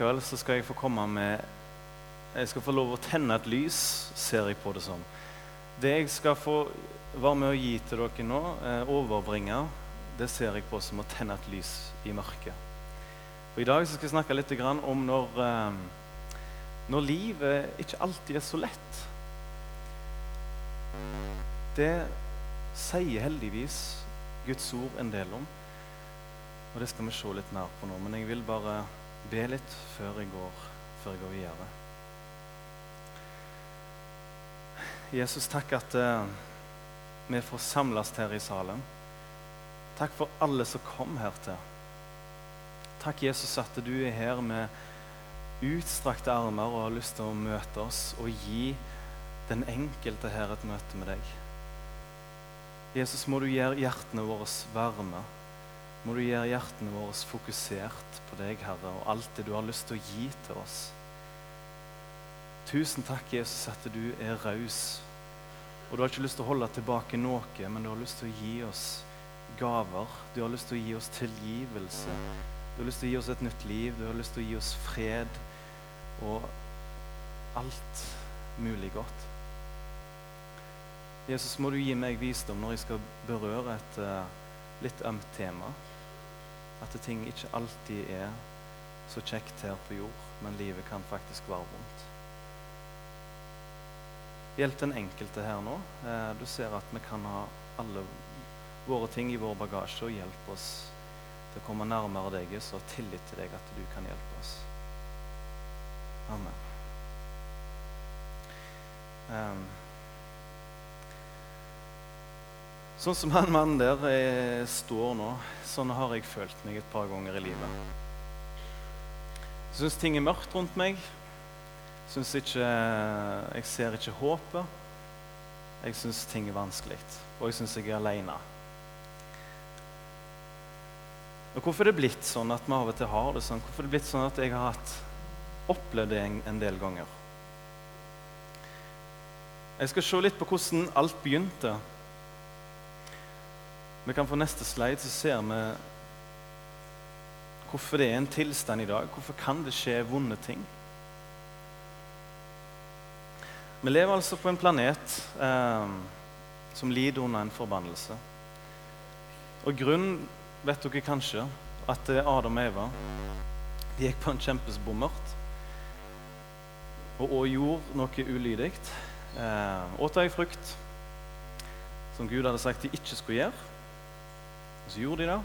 likevel så skal jeg få komme med Jeg skal få lov å tenne et lys, ser jeg på det som. Det jeg skal få være med å gi til dere nå, eh, overbringe, det ser jeg på som å tenne et lys i mørket. For I dag så skal jeg snakke litt om når, eh, når livet ikke alltid er så lett. Det sier heldigvis Guds ord en del om. Og det skal vi se litt mer på nå. Men jeg vil bare be litt før jeg går, før jeg går videre. Jesus, takk at uh, vi får samles her i salen. Takk for alle som kom her til. Takk, Jesus, at du er her med utstrakte armer og har lyst til å møte oss og gi den enkelte her et møte med deg. Jesus, må du gjøre hjertene våre varme. Må du gjøre hjertene våre fokusert på deg, Herre, og alt det du har lyst til å gi til oss. Tusen takk, Jesus, at du er raus. Og du har ikke lyst til å holde tilbake noe, men du har lyst til å gi oss gaver. Du har lyst til å gi oss tilgivelse. Du har lyst til å gi oss et nytt liv. Du har lyst til å gi oss fred og alt mulig godt. Jesus, må du gi meg visdom når jeg skal berøre et uh, litt ømt tema. At ting ikke alltid er så kjekt her på jord, men livet kan faktisk være vondt. Hjelp den enkelte her nå. Eh, du ser at vi kan ha alle våre ting i vår bagasje, og hjelp oss til å komme nærmere deg og ha tillit til deg at du kan hjelpe oss. Amen. Um, sånn som han mannen der jeg står nå, sånn har jeg følt meg et par ganger i livet. Jeg syns ting er mørkt rundt meg. Syns ikke, jeg ser ikke håpet. Jeg syns ting er vanskelig, og jeg syns jeg er aleine. Og Hvorfor er det blitt sånn at vi av og til har det sånn? Hvorfor er det blitt sånn at jeg har hatt, opplevd det en, en del ganger? Jeg skal se litt på hvordan alt begynte. Vi kan få neste slide, så ser vi hvorfor det er en tilstand i dag. Hvorfor kan det skje vonde ting? Vi lever altså på en planet eh, som lider under en forbannelse. Og grunnen vet dere kanskje at Adam og Eva de gikk på en kjempesbommert og, og gjorde noe ulydig. Eh, åt ei frukt som Gud hadde sagt de ikke skulle gjøre. Så gjorde de det.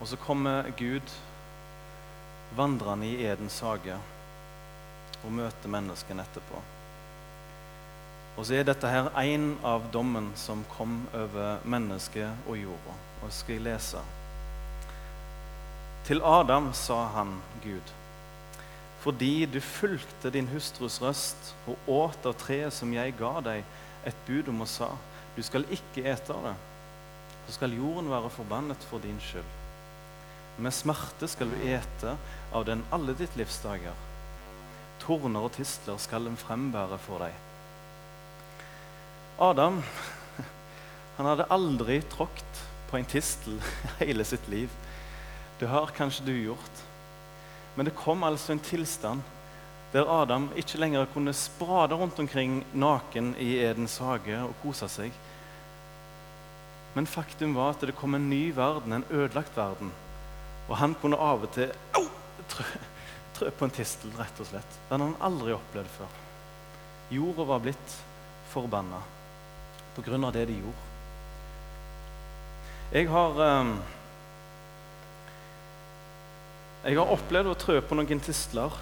Og så kommer Gud vandrende i Edens hage og møter menneskene etterpå. Og så er dette her en av dommen som kom over mennesket og jorda. Og skal jeg lese. Til Adam sa han Gud, fordi du fulgte din hustrus røst og åt av treet som jeg ga deg et bud om og sa, du skal ikke ete av det, så skal jorden være forbannet for din skyld. Med smerte skal du ete av den alle ditt livs dager torner og tistler skal den frembære for deg. Adam han hadde aldri tråkt på en tistel hele sitt liv. Det har kanskje du gjort. Men det kom altså en tilstand der Adam ikke lenger kunne sprade rundt omkring naken i Edens hage og kose seg. Men faktum var at det kom en ny verden, en ødelagt verden. Og han kunne av og til oh, trø på en tistel, rett og slett. Den hadde han aldri opplevd før. Jorda var blitt forbanna på grunn av det de gjorde. Jeg har um, Jeg har opplevd å trø på noen tistler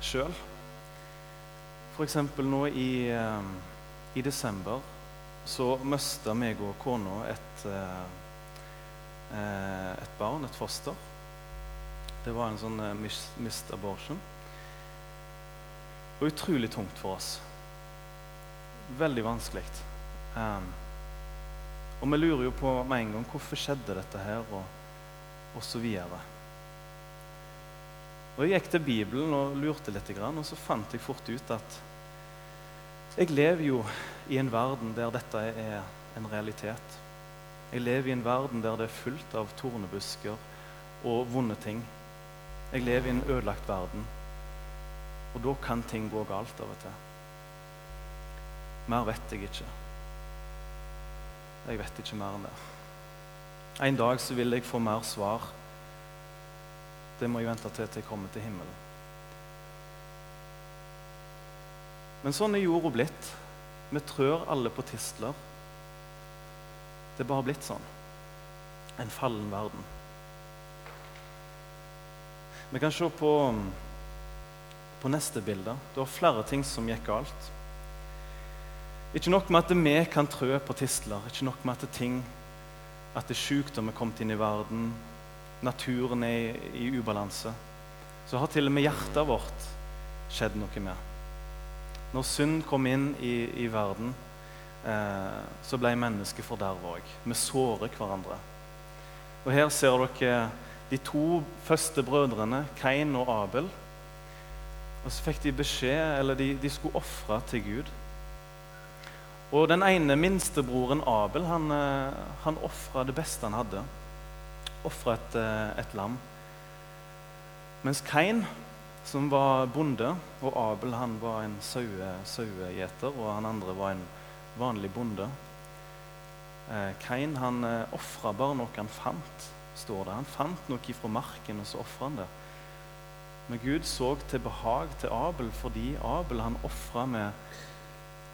sjøl. F.eks. nå i, um, i, desember så mista meg og kona et, uh, et barn, et foster. Det var en sånn uh, missed abortion. Og utrolig tungt for oss. Veldig vanskelig. Um, og vi lurer jo på med en gang hvorfor skjedde dette her, og, og så videre. Og Jeg gikk til Bibelen og lurte litt, og så fant jeg fort ut at jeg lever jo i en verden der dette er en realitet. Jeg lever i en verden der det er fullt av tornebusker og vonde ting. Jeg lever i en ødelagt verden. Og da kan ting gå galt av og til. Mer vet jeg ikke. Jeg vet ikke mer enn det. En dag så vil jeg få mer svar. Det må jeg vente til til jeg kommer til himmelen. Men sånn er jorda blitt. Vi trør alle på tistler. Det er bare blitt sånn. En fallen verden. Vi kan se på, på neste bilde. Det var flere ting som gikk galt. Ikke nok med at vi kan trø på tistler, ikke nok med at ting, at det sykdom er kommet inn i verden, naturen er i, i ubalanse, så har til og med hjertet vårt skjedd noe med. Når synd kom inn i, i verden, eh, så ble mennesket forderva òg. Vi sårer hverandre. Og Her ser dere de to første brødrene, Kain og Abel. Og Så fikk de beskjed, eller de, de skulle ofre til Gud. Og den ene minstebroren Abel han, eh, han ofra det beste han hadde. Ofra et, eh, et, lam. Mens Kain, som var bonde, og Abel han var en sauegjeter, og han andre var en vanlig bonde eh, Kain han ofra bare noe han fant, står det. Han fant noe fra marken, og så ofra han det. Men Gud så til behag til Abel fordi Abel han ofra med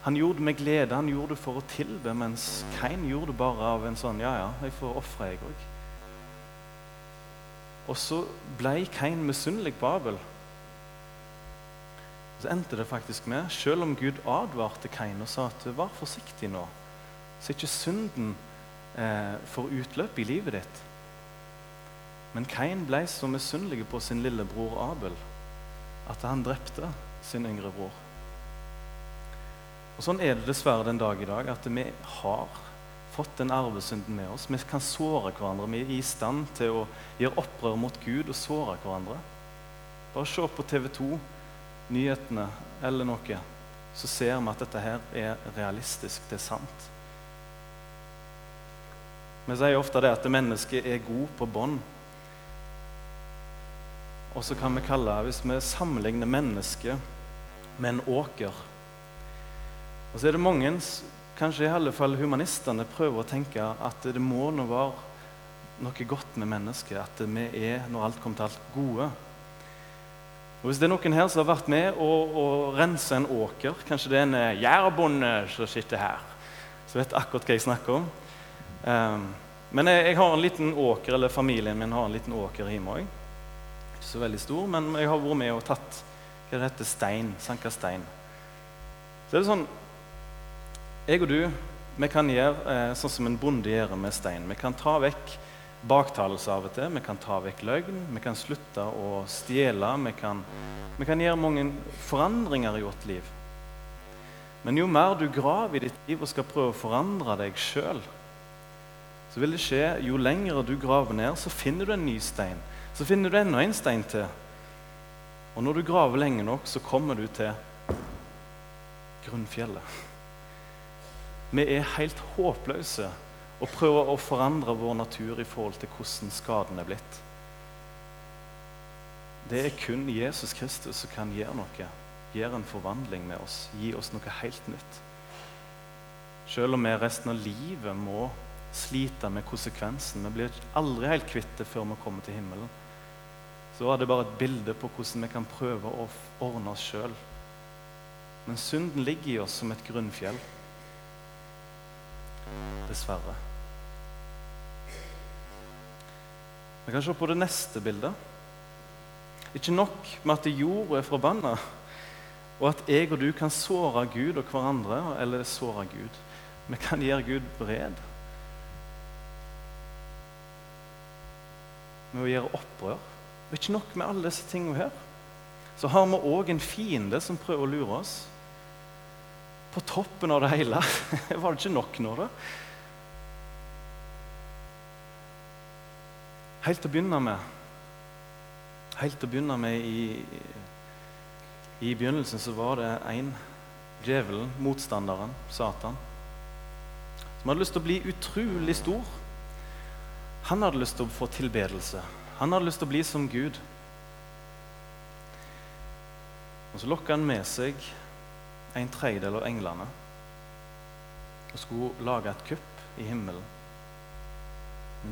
han gjorde det med glede, han gjorde det for å tilbe, mens Kain gjorde det bare av en sånn Ja, ja, jeg får ofre, jeg òg. Og så ble Kain misunnelig på Abel. Så endte det faktisk med, selv om Gud advarte Kain og sa at vær forsiktig nå, så ikke synden eh, får utløp i livet ditt. Men Kain ble så misunnelig på sin lillebror Abel at han drepte sin yngre bror. Og Sånn er det dessverre den dag i dag, at vi har fått den arvesynden med oss. Vi kan såre hverandre. Vi er i stand til å gjøre opprør mot Gud og såre hverandre. Bare se på TV 2, nyhetene eller noe, så ser vi at dette her er realistisk. Det er sant. Vi sier ofte det at mennesket er god på bånd. Og så kan vi kalle, hvis vi sammenligner mennesket med en åker og så er det mange, kanskje i alle fall humanistene, prøver å tenke at det må nå være noe godt med mennesket. At vi er, når alt kommer til alt, gode. Og Hvis det er noen her som har vært med å, å rense en åker, kanskje det er en eh, jærbonde som sitter her, som vet akkurat hva jeg snakker om. Um, men jeg, jeg, har en liten åker, eller familien min har en liten åker hjemme òg. Ikke så veldig stor, men jeg har vært med og tatt hva det heter, stein, sanka stein. Så er det sånn, jeg og du vi kan gjøre eh, sånn som en bonde gjør med stein. Vi kan ta vekk baktalelse av og til, vi kan ta vekk løgn, vi kan slutte å stjele. Vi kan, vi kan gjøre mange forandringer i vårt liv. Men jo mer du graver i ditt liv og skal prøve å forandre deg sjøl, så vil det skje jo lenger du graver ned, så finner du en ny stein. Så finner du enda en stein til. Og når du graver lenge nok, så kommer du til grunnfjellet. Vi er helt håpløse og prøve å forandre vår natur i forhold til hvordan skaden er blitt. Det er kun Jesus Kristus som kan gjøre noe, gjøre en forvandling med oss, gi oss noe helt nytt. Selv om vi resten av livet må slite med konsekvensen. Vi blir aldri helt kvitt det før vi kommer til himmelen. Så var det bare et bilde på hvordan vi kan prøve å ordne oss sjøl. Men synden ligger i oss som et grunnfjell dessverre. Vi kan se på det neste bildet. Ikke nok med at jorda er forbanna, og at jeg og du kan såre Gud og hverandre, eller såre Gud. Vi kan gjøre Gud bred. Med å gjøre opprør. Og ikke nok med alle disse tingene her. Så har vi òg en fiende som prøver å lure oss. På toppen av det hele var det ikke nok nå, da. Helt til å begynne med Helt til å begynne med i, i begynnelsen så var det én djevelen, motstanderen, Satan, som hadde lyst til å bli utrolig stor. Han hadde lyst til å få tilbedelse. Han hadde lyst til å bli som Gud. Og Så lokka han med seg en tredjedel av englene og skulle lage et kupp i himmelen.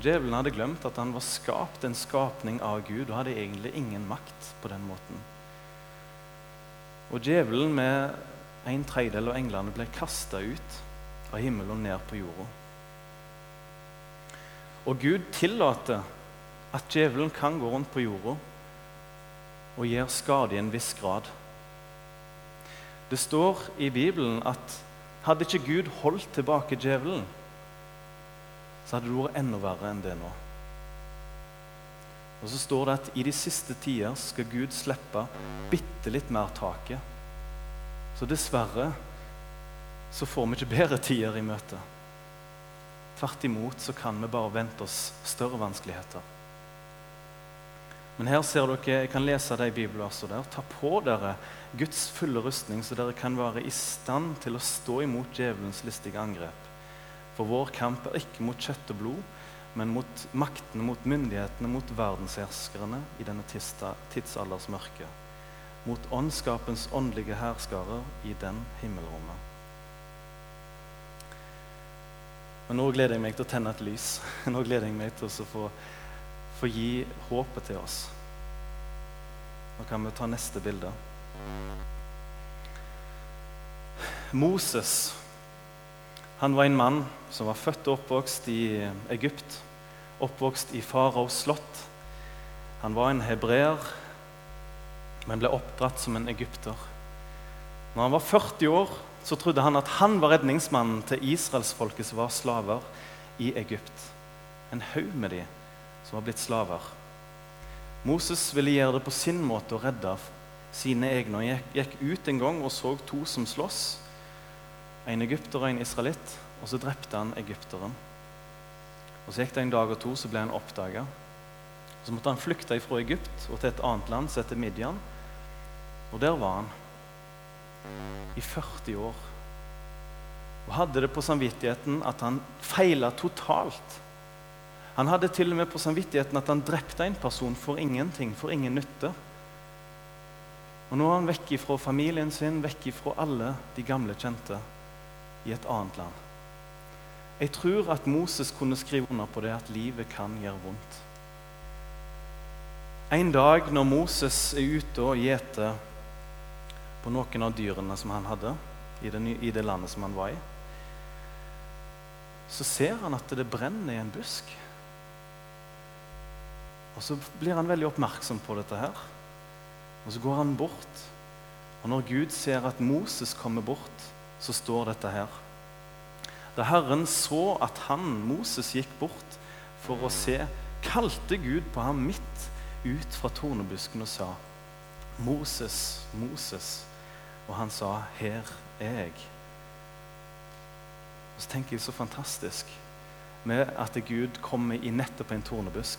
Djevelen hadde glemt at han var skapt en skapning av Gud og hadde egentlig ingen makt på den måten. Og djevelen med en tredjedel av englene ble kasta ut av himmelen og ned på jorda. Og Gud tillater at djevelen kan gå rundt på jorda og gjøre skade i en viss grad. Det står i Bibelen at hadde ikke Gud holdt tilbake djevelen, så hadde det vært enda verre enn det nå. Og så står det at i de siste tider skal Gud slippe bitte litt mer taket. Så dessverre så får vi ikke bedre tider i møte. Tvert imot så kan vi bare vente oss større vanskeligheter. Men her ser dere, jeg kan lese de bibelversene der. Ta på dere Guds fulle rustning, så dere kan være i stand til å stå imot djevelens listige angrep. For vår kamp er ikke mot kjøtt og blod, men mot maktene, mot myndighetene, mot verdensherskerne i denne tidsalders mørke. Mot åndskapens åndelige hærskarer i den himmelrommet. Men nå gleder jeg meg til å tenne et lys. Nå gleder jeg meg til å få få gi håpet til oss. Nå kan vi ta neste bilde. Moses han var en mann som var født og oppvokst i Egypt. Oppvokst i faraos slott. Han var en hebreer, men ble oppdratt som en egypter. Når han var 40 år, så trodde han at han var redningsmannen til israelsfolket som var slaver i Egypt. En haug med de som var blitt slaver. Moses ville gjøre det på sin måte og redde sine egne. Han gikk ut en gang og så to som slåss. En egypter og en israelitt. Og så drepte han egypteren. Og Så gikk det en dag og to, så ble han oppdaga. Så måtte han flykte fra Egypt og til et annet land som heter Midian. Og der var han i 40 år. Og hadde det på samvittigheten at han feila totalt han hadde til og med på samvittigheten at han drepte en person for ingenting, for ingen nytte. Og Nå er han vekk ifra familien sin, vekk ifra alle de gamle kjente, i et annet land. Jeg tror at Moses kunne skrive under på det at livet kan gjøre vondt. En dag når Moses er ute og gjeter på noen av dyrene som han hadde i det, landet som han var i, så ser han at det brenner i en busk. Og Så blir han veldig oppmerksom på dette her. Og så går han bort. Og når Gud ser at Moses kommer bort, så står dette her. Da Herren så at han, Moses, gikk bort for å se, kalte Gud på ham midt ut fra tornebusken og sa, 'Moses, Moses.' Og han sa, 'Her er jeg'. Og Så tenker jeg så fantastisk med at Gud kommer i nettopp en tornebusk.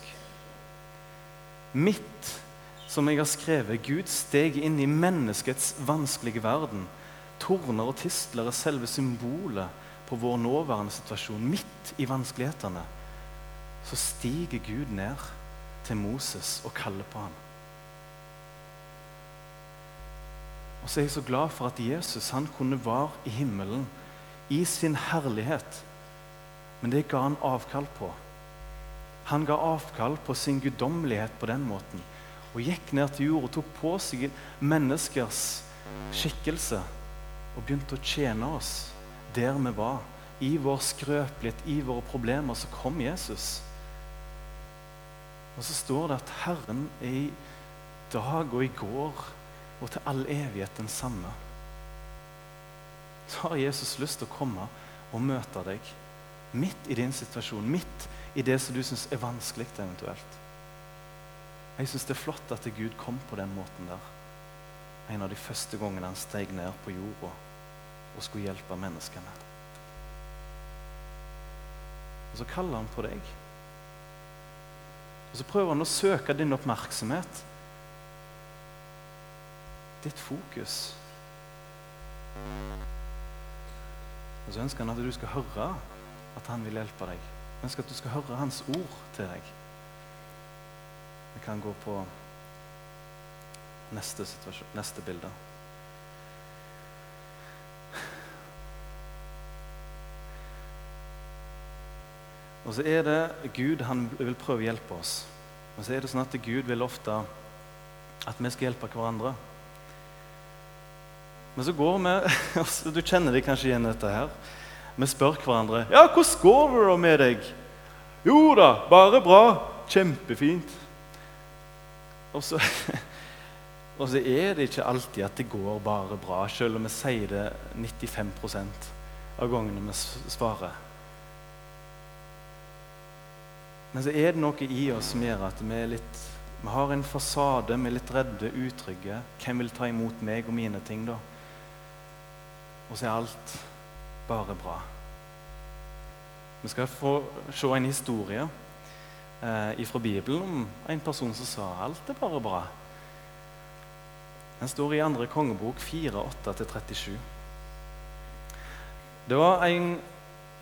Midt, som jeg har skrevet, Gud steg inn i menneskets vanskelige verden. Torner og tistler er selve symbolet på vår nåværende situasjon. Midt i vanskelighetene så stiger Gud ned til Moses og kaller på ham. Og så er jeg så glad for at Jesus han kunne være i himmelen i sin herlighet. Men det ga han avkall på. Han ga avkall på sin guddommelighet på den måten og gikk ned til jord og tok på seg menneskers skikkelse og begynte å tjene oss der vi var. I vår skrøpelighet, i våre problemer, så kom Jesus. Og så står det at Herren er i dag og i går og til all evighet den samme. Så har Jesus lyst til å komme og møte deg midt i din situasjon, midt i det som du syns er vanskelig eventuelt. Jeg syns det er flott at Gud kom på den måten der. En av de første gangene han steg ned på jorda og skulle hjelpe menneskene. Og så kaller han på deg. Og så prøver han å søke din oppmerksomhet. Ditt fokus. Og så ønsker han at du skal høre at han vil hjelpe deg. Jeg ønsker at du skal høre hans ord til deg. Vi kan gå på neste, neste bilde. Og så er det Gud han vil prøve å hjelpe oss. Og så er det sånn at Gud vil ofte at vi skal hjelpe hverandre. Men så går vi Du kjenner deg kanskje igjen dette her. Vi spør hverandre ja, 'Hvordan går det med deg?' 'Jo da, bare bra. Kjempefint.' Og så, og så er det ikke alltid at det går bare bra, selv om vi sier det 95% av gangene vi svarer. Men så er det noe i oss som gjør at vi, litt, vi har en fasade, vi er litt redde, utrygge. Hvem vil ta imot meg og mine ting, da? Og så er alt bare bra. Vi skal få se en historie eh, fra Bibelen om en person som sa alt er bare bra. Den står i andre kongebok 4.8-37. Det var en,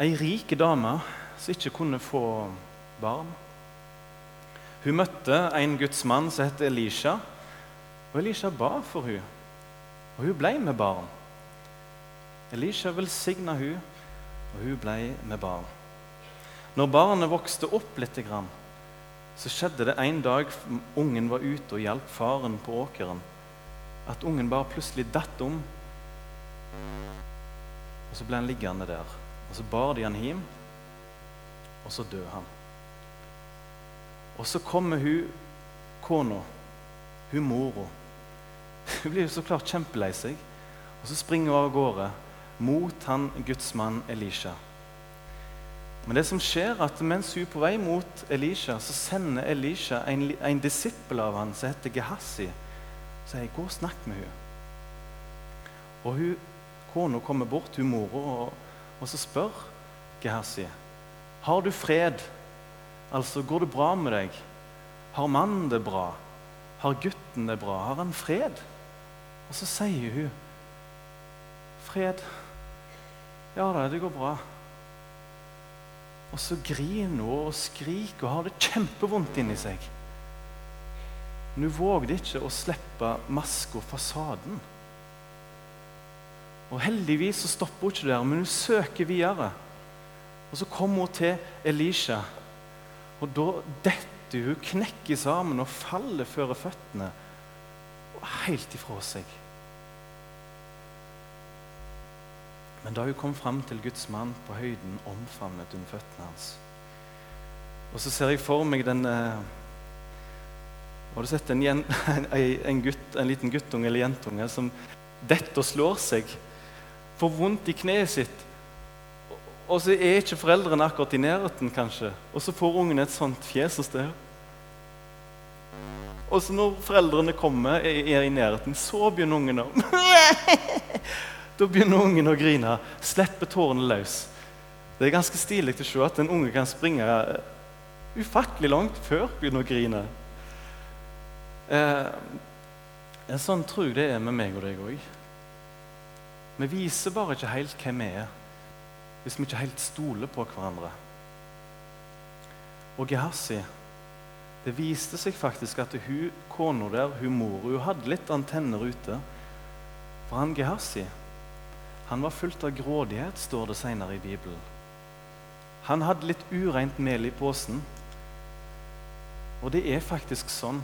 en rik dame som ikke kunne få barn. Hun møtte en gudsmann som het Elisha, og Elisha ba for hun, og hun ble med barn. Elisha velsigna hun, og hun ble med barn. Når barnet vokste opp litt, så skjedde det en dag ungen var ute og hjalp faren på åkeren, at ungen bare plutselig datt om. Og Så ble han liggende der. Og Så bar de han hjem, og så døde han. Og så kommer hun kona, hun mora. Hun blir jo så klart kjempelei seg. Og så springer hun av gårde mot han gudsmannen Elisha. Men det som skjer er at mens hun er på vei mot Elisha, så sender Elisha en, en disippel av han som heter Gehazi. Så jeg går og snakker med hun. Og hun, kona kommer bort, hun mora, og, og så spør Gehazi har du fred Altså, går det bra med deg? Har mannen det bra? Har gutten det bra? Har han fred? Og så sier hun Fred. Ja da, det går bra. Og så griner hun og skriker og har det kjempevondt inni seg. Men hun vågde ikke å slippe maska og fasaden. Og Heldigvis så stopper hun ikke der, men hun søker videre. Og Så kommer hun til Elisha, og da detter hun, knekker sammen og faller før føttene. Og helt ifra seg. Men da hun kom fram til Guds mann på høyden, omfavnet hun føttene hans. Og så ser jeg for meg den eh, Har du sett en, en, en, gutt, en liten guttunge eller jentunge som detter og slår seg? Får vondt i kneet sitt og så er ikke foreldrene akkurat i nærheten, kanskje. Og så får ungen et sånt fjes hos deg. Og så når foreldrene kommer, er i nærheten, så begynner ungen å Da begynner ungen å grine. Slipper tårene løs. Det er ganske stilig å se at en unge kan springe ufattelig langt før begynner å grine. Eh, sånn tror jeg det er med meg og deg òg. Vi viser bare ikke helt hvem vi er hvis vi ikke helt stoler på hverandre. Og Gehazi Det viste seg faktisk at hun kona der, hun mor, hun hadde litt antenner ute. For han Gehazi han var fullt av grådighet, står det senere i Bibelen. Han hadde litt ureint mel i posen. Og det er faktisk sånn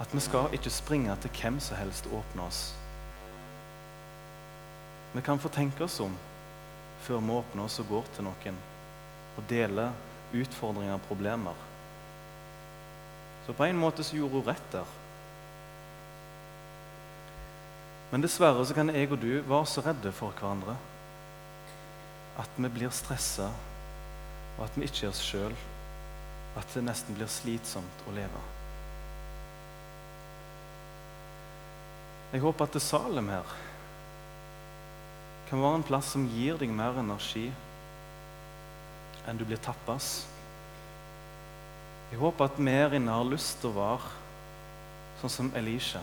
at vi skal ikke springe til hvem som helst åpne oss. Vi kan få tenke oss om før vi åpner oss og går til noen og deler utfordringer og problemer. Så på en måte så gjorde hun rett der. Men dessverre så kan jeg og du være så redde for hverandre at vi blir stressa, og at vi ikke er oss sjøl. At det nesten blir slitsomt å leve. Jeg håper at det er Salem her kan være en plass som gir deg mer energi enn du blir tappas. Jeg håper at vi her inne har lyst til å være sånn som Elisha,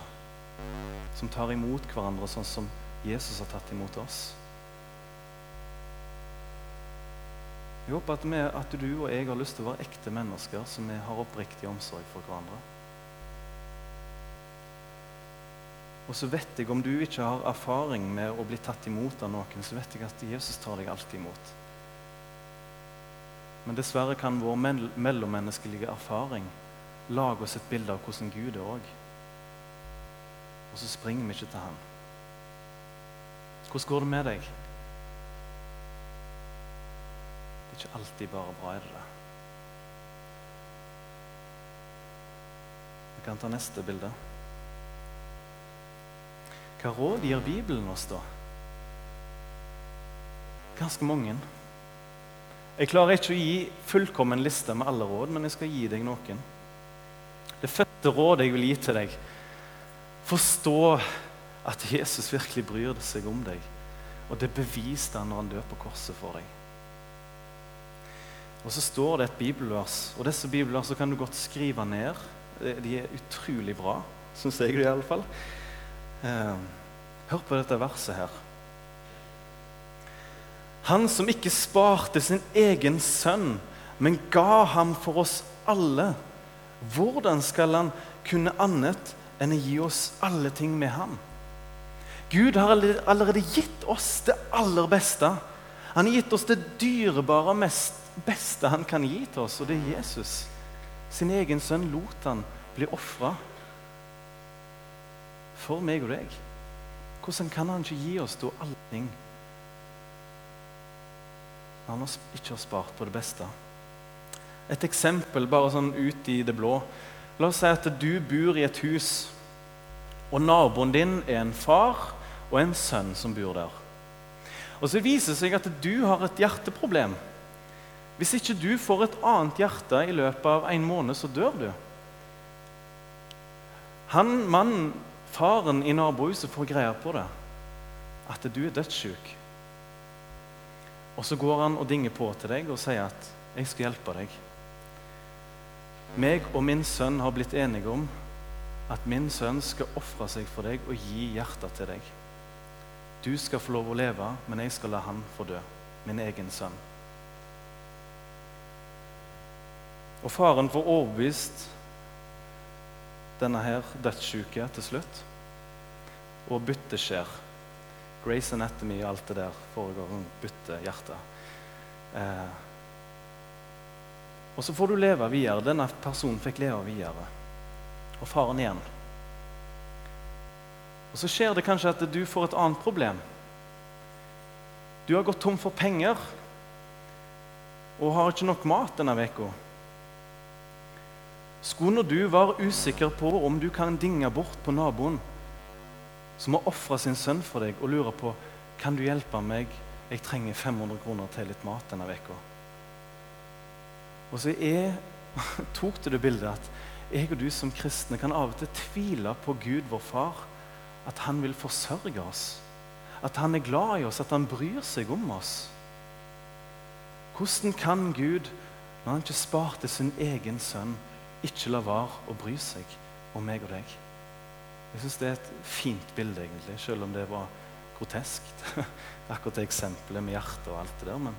som tar imot hverandre sånn som Jesus har tatt imot oss. Jeg håper at, vi, at du og jeg har lyst til å være ekte mennesker som vi har oppriktig omsorg for hverandre. Og så vet jeg, om du ikke har erfaring med å bli tatt imot av noen, så vet jeg at Jesus tar deg alltid imot. Men dessverre kan vår mellommenneskelige erfaring lage oss et bilde av hvordan Gud er òg. Og så springer vi ikke til Han. Hvordan går det med deg? Det er ikke alltid bare bra, er det det? Vi kan ta neste bilde. Hva råd gir Bibelen oss, da? Ganske mange. Jeg klarer ikke å gi fullkommen liste med alle råd, men jeg skal gi deg noen. Det første rådet jeg vil gi til deg Forstå at Jesus virkelig bryr seg om deg. Og det beviste han når han døde på korset for deg. Og så står det et bibelvers, og disse bibelversene kan du godt skrive ned. De er utrolig bra, syns jeg i alle fall. Hør på dette verset her. Han som ikke sparte sin egen sønn, men ga ham for oss alle. Hvordan skal han kunne annet enn å gi oss alle ting med ham? Gud har allerede gitt oss det aller beste. Han har gitt oss det dyrebare, mest beste han kan gi til oss, og det er Jesus. Sin egen sønn lot han bli ofra for meg og deg. Hvordan kan han ikke gi oss da alle ting? Han har ikke spart på det beste. Et eksempel bare sånn ut i det blå. La oss si at du bor i et hus, og naboen din er en far og en sønn som bor der. Og Så viser det seg at du har et hjerteproblem. Hvis ikke du får et annet hjerte i løpet av en måned, så dør du. Han mannen, faren i nabohuset, får greie på det. At du er dødssyk. Og så går han og dinger på til deg og sier at 'jeg skal hjelpe deg'. Meg og min sønn har blitt enige om at min sønn skal ofre seg for deg og gi hjertet til deg. Du skal få lov å leve, men jeg skal la han få dø. Min egen sønn. Og faren får overbevist denne her dødssyke til slutt. Og byttet skjer. Grace Anatomy og alt det der foregår. Hun bytter hjerte. Eh, og så får du leve videre. Denne personen fikk leve videre. Og faren igjen. Og så skjer det kanskje at du får et annet problem. Du har gått tom for penger og har ikke nok mat denne uka. Skulle du være usikker på om du kan dinge bort på naboen, som har ofra sin sønn for deg, og lurer på kan du hjelpe meg, jeg trenger 500 kroner til litt mat denne uka. Og så er, tok du det bildet at jeg og du som kristne kan av og til tvile på Gud, vår far, at han vil forsørge oss. At han er glad i oss, at han bryr seg om oss. Hvordan kan Gud, når han ikke sparte sin egen sønn, ikke la være å bry seg om meg og deg? Jeg syns det er et fint bilde, egentlig, selv om det var groteskt. Akkurat det eksempelet med hjertet og alt det der. Men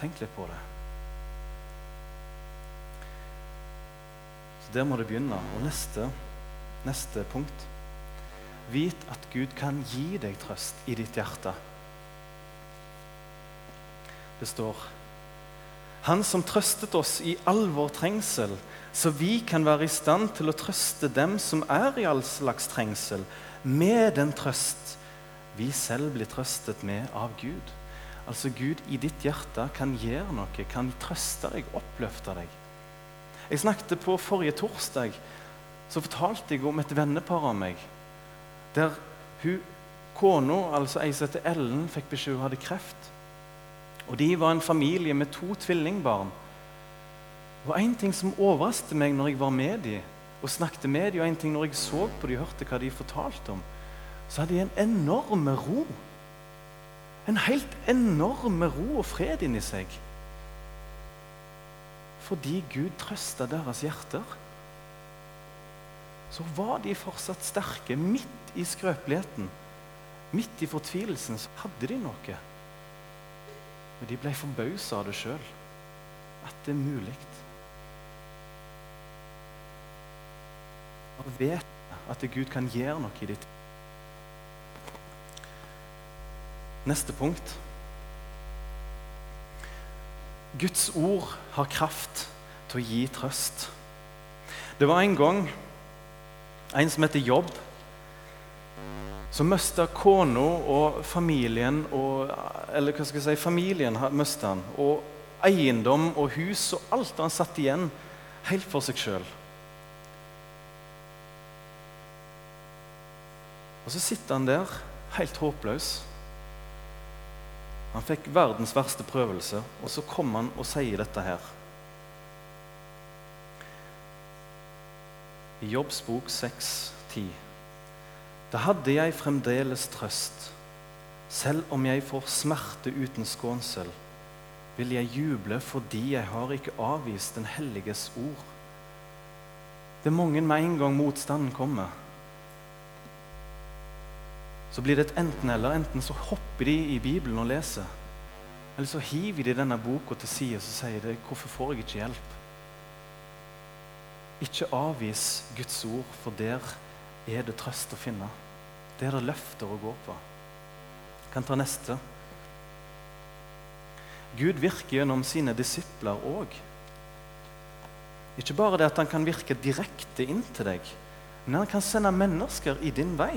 tenk litt på det. Så Der må det begynne. Og neste, neste punkt Vit at Gud kan gi deg trøst i ditt hjerte. Det står Han som trøstet oss i all vår trengsel så vi kan være i stand til å trøste dem som er i all slags trengsel, med den trøst vi selv blir trøstet med av Gud. Altså Gud i ditt hjerte kan gjøre noe, kan trøste deg, oppløfte deg. Jeg snakket på forrige torsdag så fortalte jeg om et vennepar av meg. Der hun, kona, altså ei som heter Ellen, fikk beskjed hun hadde kreft. Og De var en familie med to tvillingbarn. Og En ting som overraste meg når jeg var med dem og snakket med dem, og en ting når jeg så på dem og hørte hva de fortalte om, så hadde de en enorm ro. En helt enorm ro og fred inni seg. Fordi Gud trøsta deres hjerter. Så var de fortsatt sterke. Midt i skrøpeligheten, midt i fortvilelsen, så hadde de noe. Og de ble forbausa av det sjøl. At det er mulig. og vet at Gud kan gjøre noe i ditt Neste punkt. Guds ord har kraft til å gi trøst. Det var en gang en som heter Jobb, som mista kona og familien og, Eller hva skal jeg si Familien mista han. Og eiendom og hus og alt han satt igjen helt for seg sjøl. Og så sitter han der helt håpløs. Han fikk verdens verste prøvelse, og så kom han og sier dette her. I Jobbs bok 6,10. Da hadde jeg fremdeles trøst. Selv om jeg får smerte uten skånsel, vil jeg juble fordi jeg har ikke avvist Den helliges ord. Det er mange med en gang motstanden kommer. Så blir det et enten-eller. Enten så hopper de i Bibelen og leser, eller så hiver de denne boka til side og sier de, 'Hvorfor får jeg ikke hjelp?' Ikke avvis Guds ord, for der er det trøst å finne. Det er det løfter å gå på. Jeg kan ta neste. Gud virker gjennom sine disipler òg. Ikke bare det at han kan virke direkte inn til deg, men han kan sende mennesker i din vei.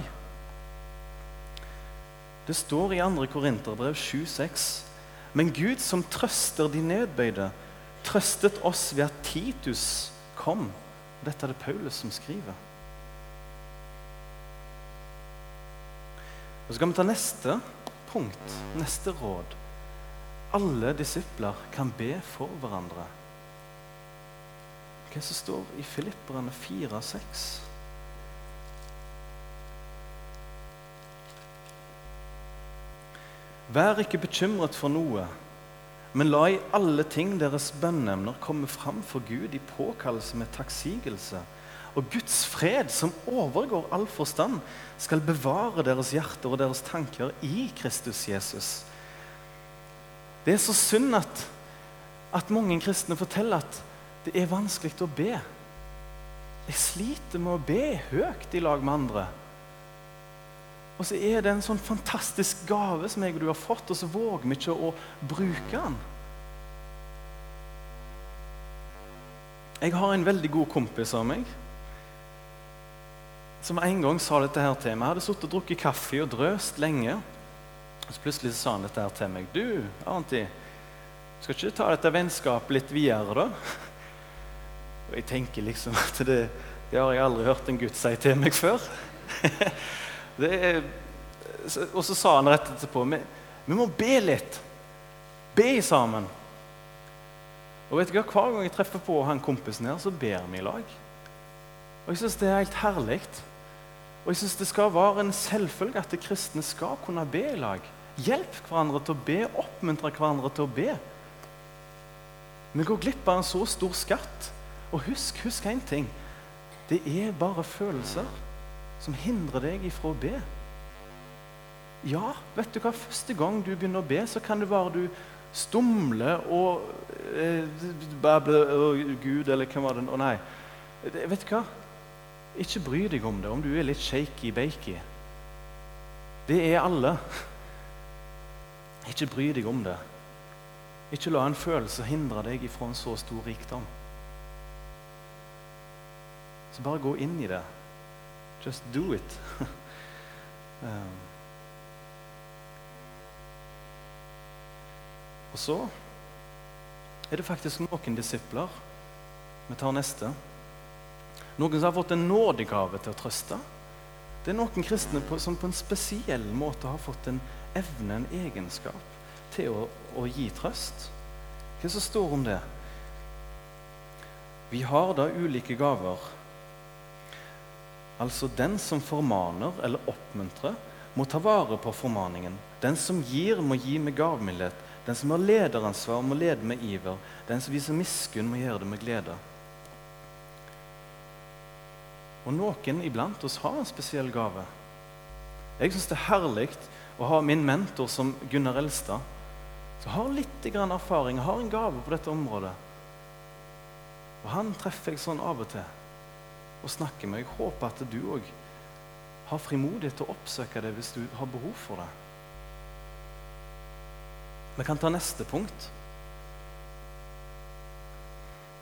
Det står i 2. Korinterbrev 7,6.: Men Gud som trøster de nedbøyde, trøstet oss ved at Titus kom. Dette er det Paulus som skriver. Og Så skal vi ta neste punkt, neste råd. Alle disipler kan be for hverandre. Hva som står i Filipperne 4,6? Vær ikke bekymret for noe, men la i alle ting deres bønneemner komme fram for Gud i påkallelse med takksigelse. Og Guds fred, som overgår all forstand, skal bevare deres hjerter og deres tanker i Kristus Jesus. Det er så synd at, at mange kristne forteller at det er vanskelig å be. Jeg sliter med å be høyt i lag med andre. Og så er det en sånn fantastisk gave som jeg og du har fått, og så våger vi ikke å bruke den. Jeg har en veldig god kompis av meg som en gang sa dette her til meg. Jeg hadde sittet og drukket kaffe og drøst lenge. Og så plutselig sa han dette her til meg. 'Du, Arnti, skal ikke du ta dette vennskapet litt videre, da?' Og jeg tenker liksom at det, det har jeg aldri hørt en gutt si til meg før. Er, og så sa han rett etterpå vi, vi må be litt. Be sammen. Og vet du hva? Hver gang jeg treffer på han kompisen her, så ber vi i lag. Og jeg syns det er helt herlig. Og jeg syns det skal være en selvfølge at kristne skal kunne be i lag. Hjelp hverandre til å be, oppmuntre hverandre til å be. Vi går glipp av en så stor skatt. Og husk, husk én ting. Det er bare følelser som hindrer deg ifra å be. Ja, vet du hva? Første gang du begynner å be, så kan det være du stumler og eh, babler og Gud, eller hva var det Å nei. Vet du hva? Ikke bry deg om det, om du er litt shaky-bakey. Det er alle. Ikke bry deg om det. Ikke la en følelse hindre deg ifra en så stor rikdom. Så bare gå inn i det. Just do it. um. Og så er det faktisk noen disipler Vi tar neste. Noen som har fått en nådegave til å trøste. Det er noen kristne på, som på en spesiell måte har fått en evne, en egenskap, til å, å gi trøst. Hva som står om det? Vi har da ulike gaver Altså den som formaner eller oppmuntrer, må ta vare på formaningen. Den som gir, må gi med gavmildhet. Den som har lederansvar, må lede med iver. Den som viser miskunn, må gjøre det med glede. Og noen iblant oss har en spesiell gave. Jeg syns det er herlig å ha min mentor som Gunnar Elstad, som har litt erfaring, har en gave på dette området. Og Han treffer jeg sånn av og til og snakker med. Jeg håper at du òg har frimodighet til å oppsøke det hvis du har behov for det. Vi kan ta neste punkt.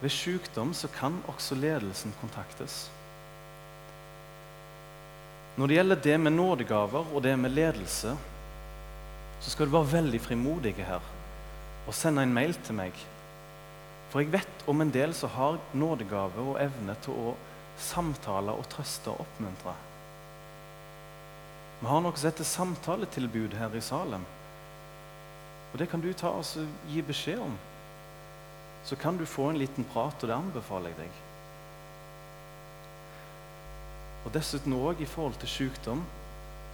Ved sykdom så kan også ledelsen kontaktes. Når det gjelder det med nådegaver og det med ledelse, så skal du være veldig frimodig her og sende en mail til meg. For jeg vet om en del som har nådegave og evne til å samtale og trøste og oppmuntre. Vi har noe som heter samtaletilbud her i Salem. Og Det kan du ta og gi beskjed om. Så kan du få en liten prat, og det anbefaler jeg deg. Og Dessuten òg i forhold til sykdom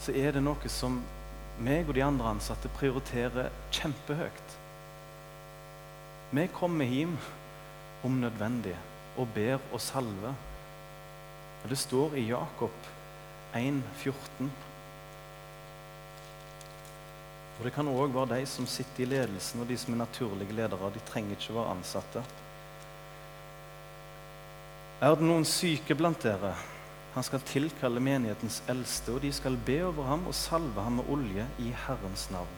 så er det noe som meg og de andre ansatte prioriterer kjempehøyt. Vi kommer hjem om nødvendig og ber og salver. Og Det står i Jakob 1,14. Og Det kan òg være de som sitter i ledelsen, og de som er naturlige ledere. De trenger ikke være ansatte. Er det noen syke blant dere? Han skal tilkalle menighetens eldste, og de skal be over ham og salve ham med olje i Herrens navn.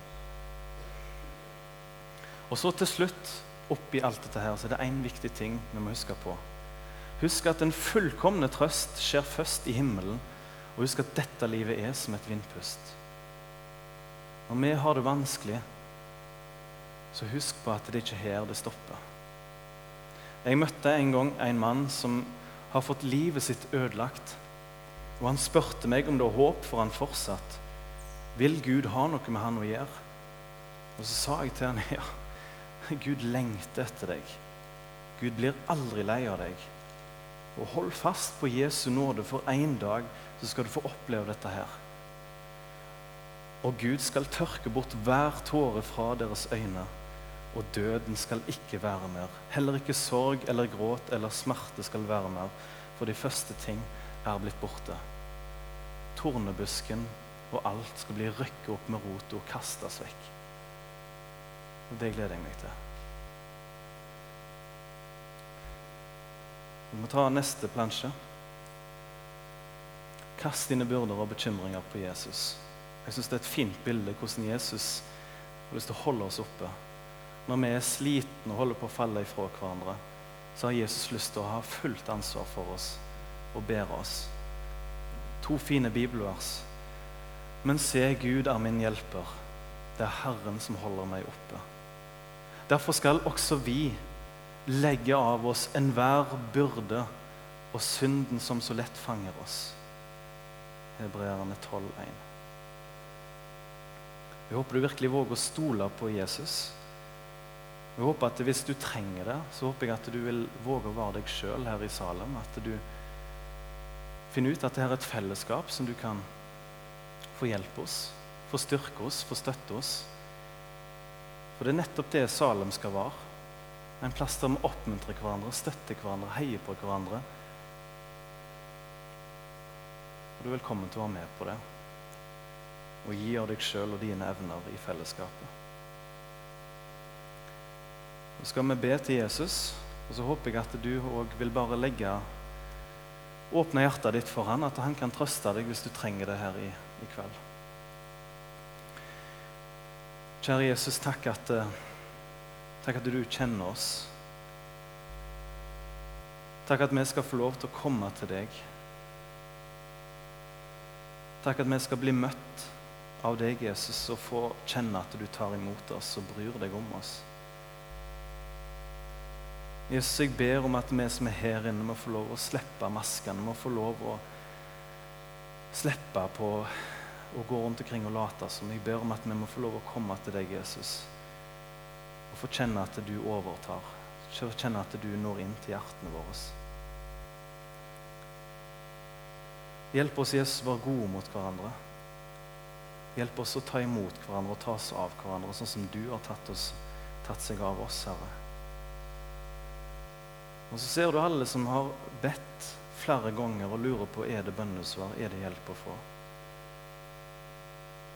Og så til slutt, oppi alt dette her, så er det én viktig ting vi må huske på. Husk at den fullkomne trøst skjer først i himmelen, og husk at dette livet er som et vindpust. Når vi har det vanskelig, så husk på at det ikke er her det stopper. Jeg møtte en gang en mann som har fått livet sitt ødelagt og han spurte meg om det var håp for han fortsatt. Vil Gud ha noe med han å gjøre? Og så sa jeg til han, ja, Gud lengter etter deg. Gud blir aldri lei av deg. Og hold fast på Jesu nåde, for en dag så skal du få oppleve dette her. Og Gud skal tørke bort hver tåre fra deres øyne, og døden skal ikke være mer. Heller ikke sorg eller gråt eller smerte skal være mer, for de første ting er blitt borte. Tornebusken og alt skal bli rykket opp med rot og kastes vekk. Og Det gleder jeg meg til. Vi må ta neste plansje. Kast dine byrder og bekymringer på Jesus. Jeg syns det er et fint bilde hvordan Jesus har lyst til å holde oss oppe. Når vi er slitne og holder på å falle ifra hverandre, så har Jesus lyst til å ha fullt ansvar for oss og ber oss. To fine bibelvers. Men se, Gud er min hjelper. Det er Herren som holder meg oppe. Derfor skal også vi legge av oss enhver byrde og synden som så lett fanger oss. Hebreerne 12,1. Jeg håper du virkelig våger å stole på Jesus. Jeg håper at Hvis du trenger det, så håper jeg at du vil våge å være deg sjøl her i Salem. At du finne ut at det er et fellesskap som du kan få hjelpe oss, få styrke oss, få støtte oss. For det er nettopp det Salem skal være. En plass der vi oppmuntrer hverandre, støtter hverandre, heier på hverandre. Og Du er velkommen til å være med på det og gi av deg sjøl og dine evner i fellesskapet. Så skal vi be til Jesus, og så håper jeg at du òg vil bare legge Åpne hjertet ditt for han, at han kan trøste deg hvis du trenger det her i, i kveld. Kjære Jesus, takk at, eh, takk at du kjenner oss. Takk at vi skal få lov til å komme til deg. Takk at vi skal bli møtt av deg, Jesus, og få kjenne at du tar imot oss og bryr deg om oss. Jesus, jeg ber om at vi som er her inne, må få lov å slippe maskene. Må få lov å slippe på å gå rundt omkring og late som. Jeg ber om at vi må få lov å komme til deg, Jesus, og få kjenne at du overtar. Kjenne at du når inn til hjertene våre. Hjelp oss, Jesus, å være gode mot hverandre. Hjelp oss å ta imot hverandre og ta oss av hverandre, sånn som du har tatt, oss, tatt seg av oss, Herre. Og så ser du alle som har bedt flere ganger og lurer på er det bønnesvar, er det hjelp å få.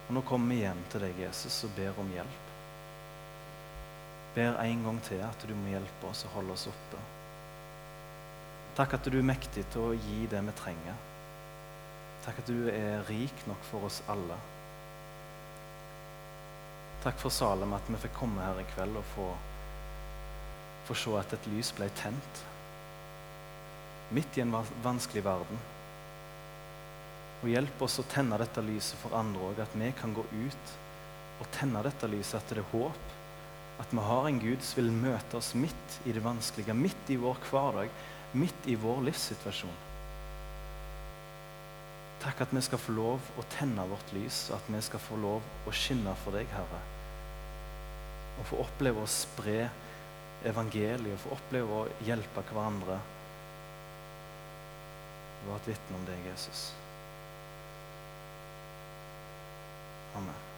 Og Nå kommer vi igjen til deg, Jesus, og ber om hjelp. Ber en gang til at du må hjelpe oss og holde oss oppe. Takk at du er mektig til å gi det vi trenger. Takk at du er rik nok for oss alle. Takk for Salem, at vi fikk komme her i kveld og få få se at et lys ble tent midt i en vanskelig verden. Og hjelp oss å tenne dette lyset for andre òg, at vi kan gå ut og tenne dette lyset, at det er håp. At vi har en Gud som vil møte oss midt i det vanskelige, midt i vår hverdag, midt i vår livssituasjon. Takk at vi skal få lov å tenne vårt lys, og at vi skal få lov å skinne for deg, Herre. Og få oppleve å spre evangeliet, få oppleve å hjelpe hverandre. Være et vitne om deg, Jesus. Amen.